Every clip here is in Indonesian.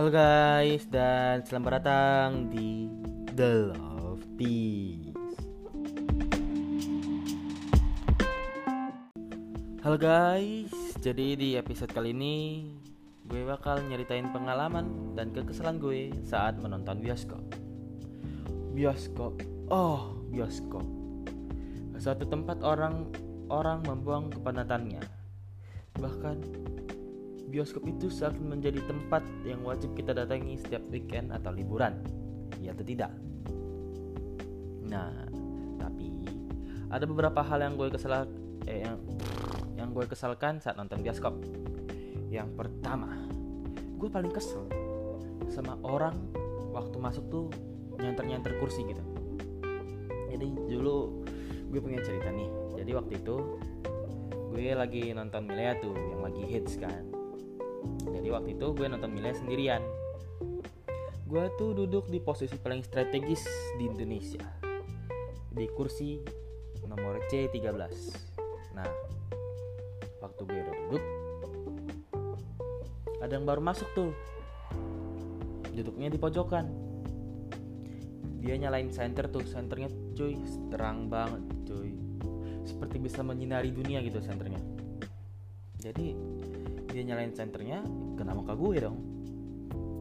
Halo guys dan selamat datang di The Love Peace. Halo guys, jadi di episode kali ini gue bakal nyeritain pengalaman dan kekesalan gue saat menonton bioskop. Bioskop, oh bioskop. Suatu tempat orang orang membuang kepenatannya. Bahkan bioskop itu seakan menjadi tempat yang wajib kita datangi setiap weekend atau liburan. Ya atau tidak? Nah, tapi ada beberapa hal yang gue kesal eh, yang yang gue kesalkan saat nonton bioskop. Yang pertama, gue paling kesel sama orang waktu masuk tuh nyenter-nyenter kursi gitu. Jadi dulu gue pengen cerita nih. Jadi waktu itu gue lagi nonton Milea tuh yang lagi hits kan jadi waktu itu gue nonton Milea sendirian. Gue tuh duduk di posisi paling strategis di Indonesia. Di kursi nomor C13 nah waktu gue udah duduk ada yang baru masuk tuh. Duduknya di pojokan. Dia nyalain center tuh senternya cuy terang banget cuy. Seperti bisa menyinari dunia gitu senternya. Jadi dia nyalain senternya kena muka gue dong.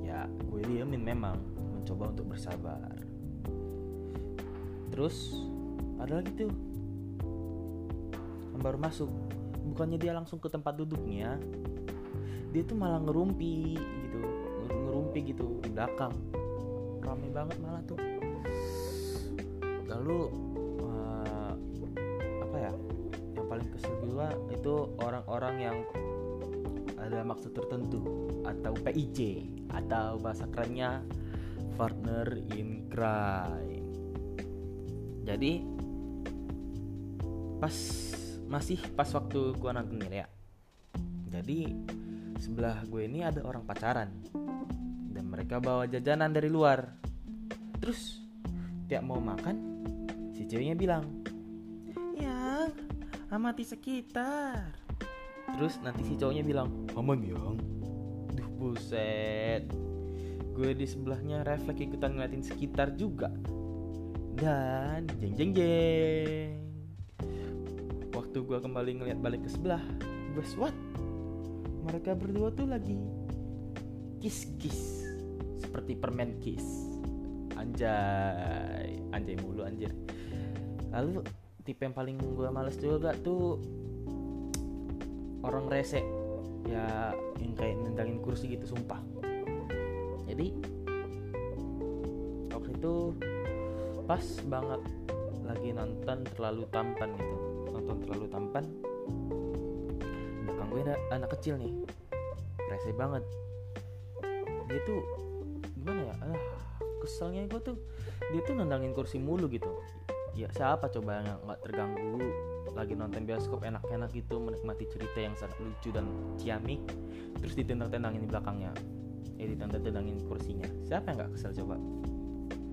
Ya gue diemin memang mencoba untuk bersabar. Terus ada lagi tuh. Yang baru masuk. Bukannya dia langsung ke tempat duduknya dia tuh malah ngerumpi gitu. Ngerumpi gitu di belakang. Rame banget malah tuh. Lalu uh, apa ya? Yang paling kesel gue itu orang-orang yang ada maksud tertentu atau PIC atau bahasa kerennya partner in crime. Jadi pas masih pas waktu gua nonton ya. Jadi sebelah gue ini ada orang pacaran dan mereka bawa jajanan dari luar. Terus tiap mau makan si ceweknya bilang, "Yang amati sekitar." Terus nanti si cowoknya bilang Aman yang Duh buset. Gue di sebelahnya refleks ikutan ngeliatin sekitar juga. Dan jeng jeng jeng. Waktu gue kembali ngeliat balik ke sebelah Gue what? Mereka berdua tuh lagi Kiss-kiss. Seperti permen kiss. Anjay. Anjay mulu anjir. Lalu tipe yang paling gue males juga tuh orang rese ya yang kayak nendangin kursi gitu sumpah. Jadi waktu itu pas banget lagi nonton terlalu tampan gitu. Nonton terlalu tampan. Belakang gue ada anak kecil nih. Rese banget. Dia tuh gimana ya? Ah keselnya gue tuh dia tuh nendangin kursi mulu gitu ya siapa coba yang nggak terganggu? Lagi nonton bioskop enak-enak gitu menikmati cerita yang sangat lucu dan ciamik terus ditendang-tendangin di belakangnya. Ya ditendang-tendangin kursinya. Siapa yang nggak kesel coba?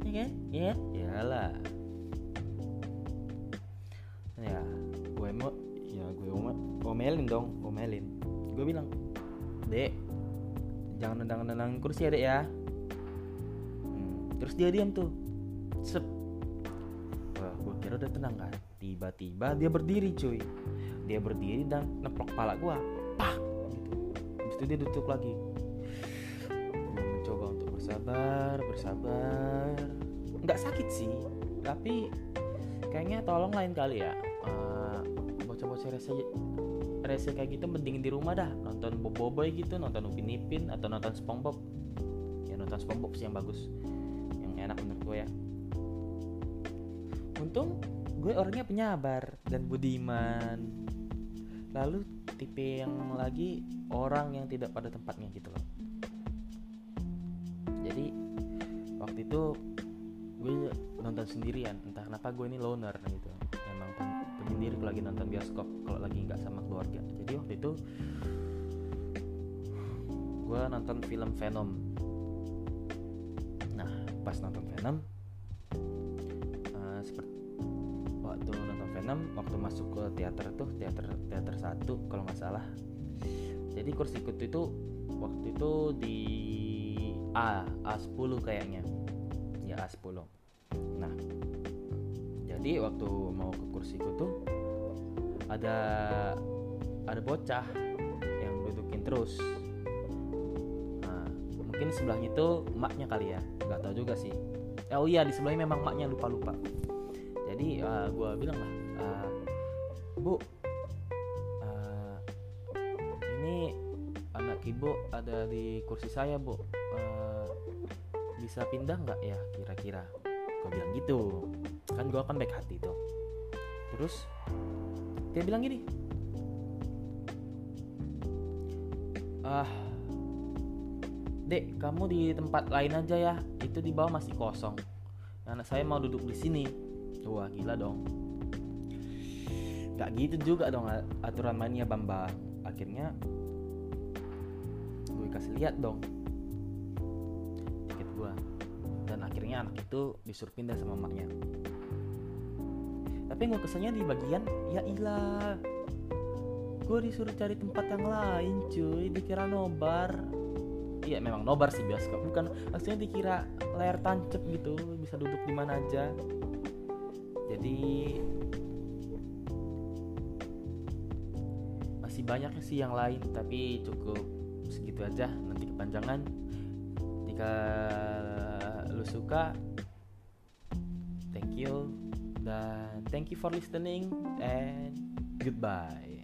Iya kan? Iya iyalah. Ya gue mau ya gue omelin dong omelin. Gue bilang dek jangan nendang-nendangin kursi ya dek ya. Hmm, terus dia diam tuh. Sep wah gue kira udah tenang kan tiba-tiba dia berdiri cuy. Dia berdiri dan neplok kepala gue pak! Gitu. Habis itu dia duduk lagi. Gue mencoba untuk bersabar bersabar. Nggak sakit sih tapi kayaknya tolong lain kali ya. Uh, bocah-bocah rese rese kayak gitu mending di rumah dah. Nonton boboiboy gitu nonton upin ipin atau nonton spongebob. Ya nonton spongebob sih yang bagus. Yang enak menurut gue ya untung gue orangnya penyabar dan budiman. Lalu tipe yang lagi orang yang tidak pada tempatnya gitu loh. Jadi waktu itu gue nonton sendirian. Entah kenapa gue ini loner gitu. Memang penyendiri kalau lagi nonton bioskop kalau lagi nggak sama keluarga. Jadi waktu itu gue nonton film Venom. Nah pas nonton Venom 6 waktu masuk ke teater tuh teater teater satu kalau nggak salah. Jadi kursi ikut itu waktu itu di A A10 kayaknya. Ya A10 nah jadi waktu mau ke kursi ikut tuh ada ada bocah yang dudukin terus. Nah, mungkin sebelah itu maknya kali ya nggak tahu juga sih. Oh iya di sebelahnya memang maknya lupa lupa jadi eh, uh, gue bilang lah uh, bu uh, ini anak ibu ada di kursi saya bu. Uh, bisa pindah nggak ya kira-kira? Gue bilang gitu. Kan gue kan baik hati tuh terus dia bilang gini. Ah dek kamu di tempat lain aja ya. Itu di bawah masih kosong. Anak saya mau duduk di sini. Wah gila dong gak gitu juga dong aturan mainnya bamba akhirnya gue kasih lihat dong. Tiket gue dan akhirnya anak itu disuruh pindah sama maknya tapi gue kesannya di bagian ya ilah gue disuruh cari tempat yang lain cuy. Dikira nobar. Iya memang nobar sih bioskop. Bukan maksudnya dikira layar tancap gitu. Bisa duduk di mana aja. Jadi masih banyak sih yang lain tapi cukup segitu aja. Nanti kepanjangan. Jika lu suka thank you. Dan thank you for listening and goodbye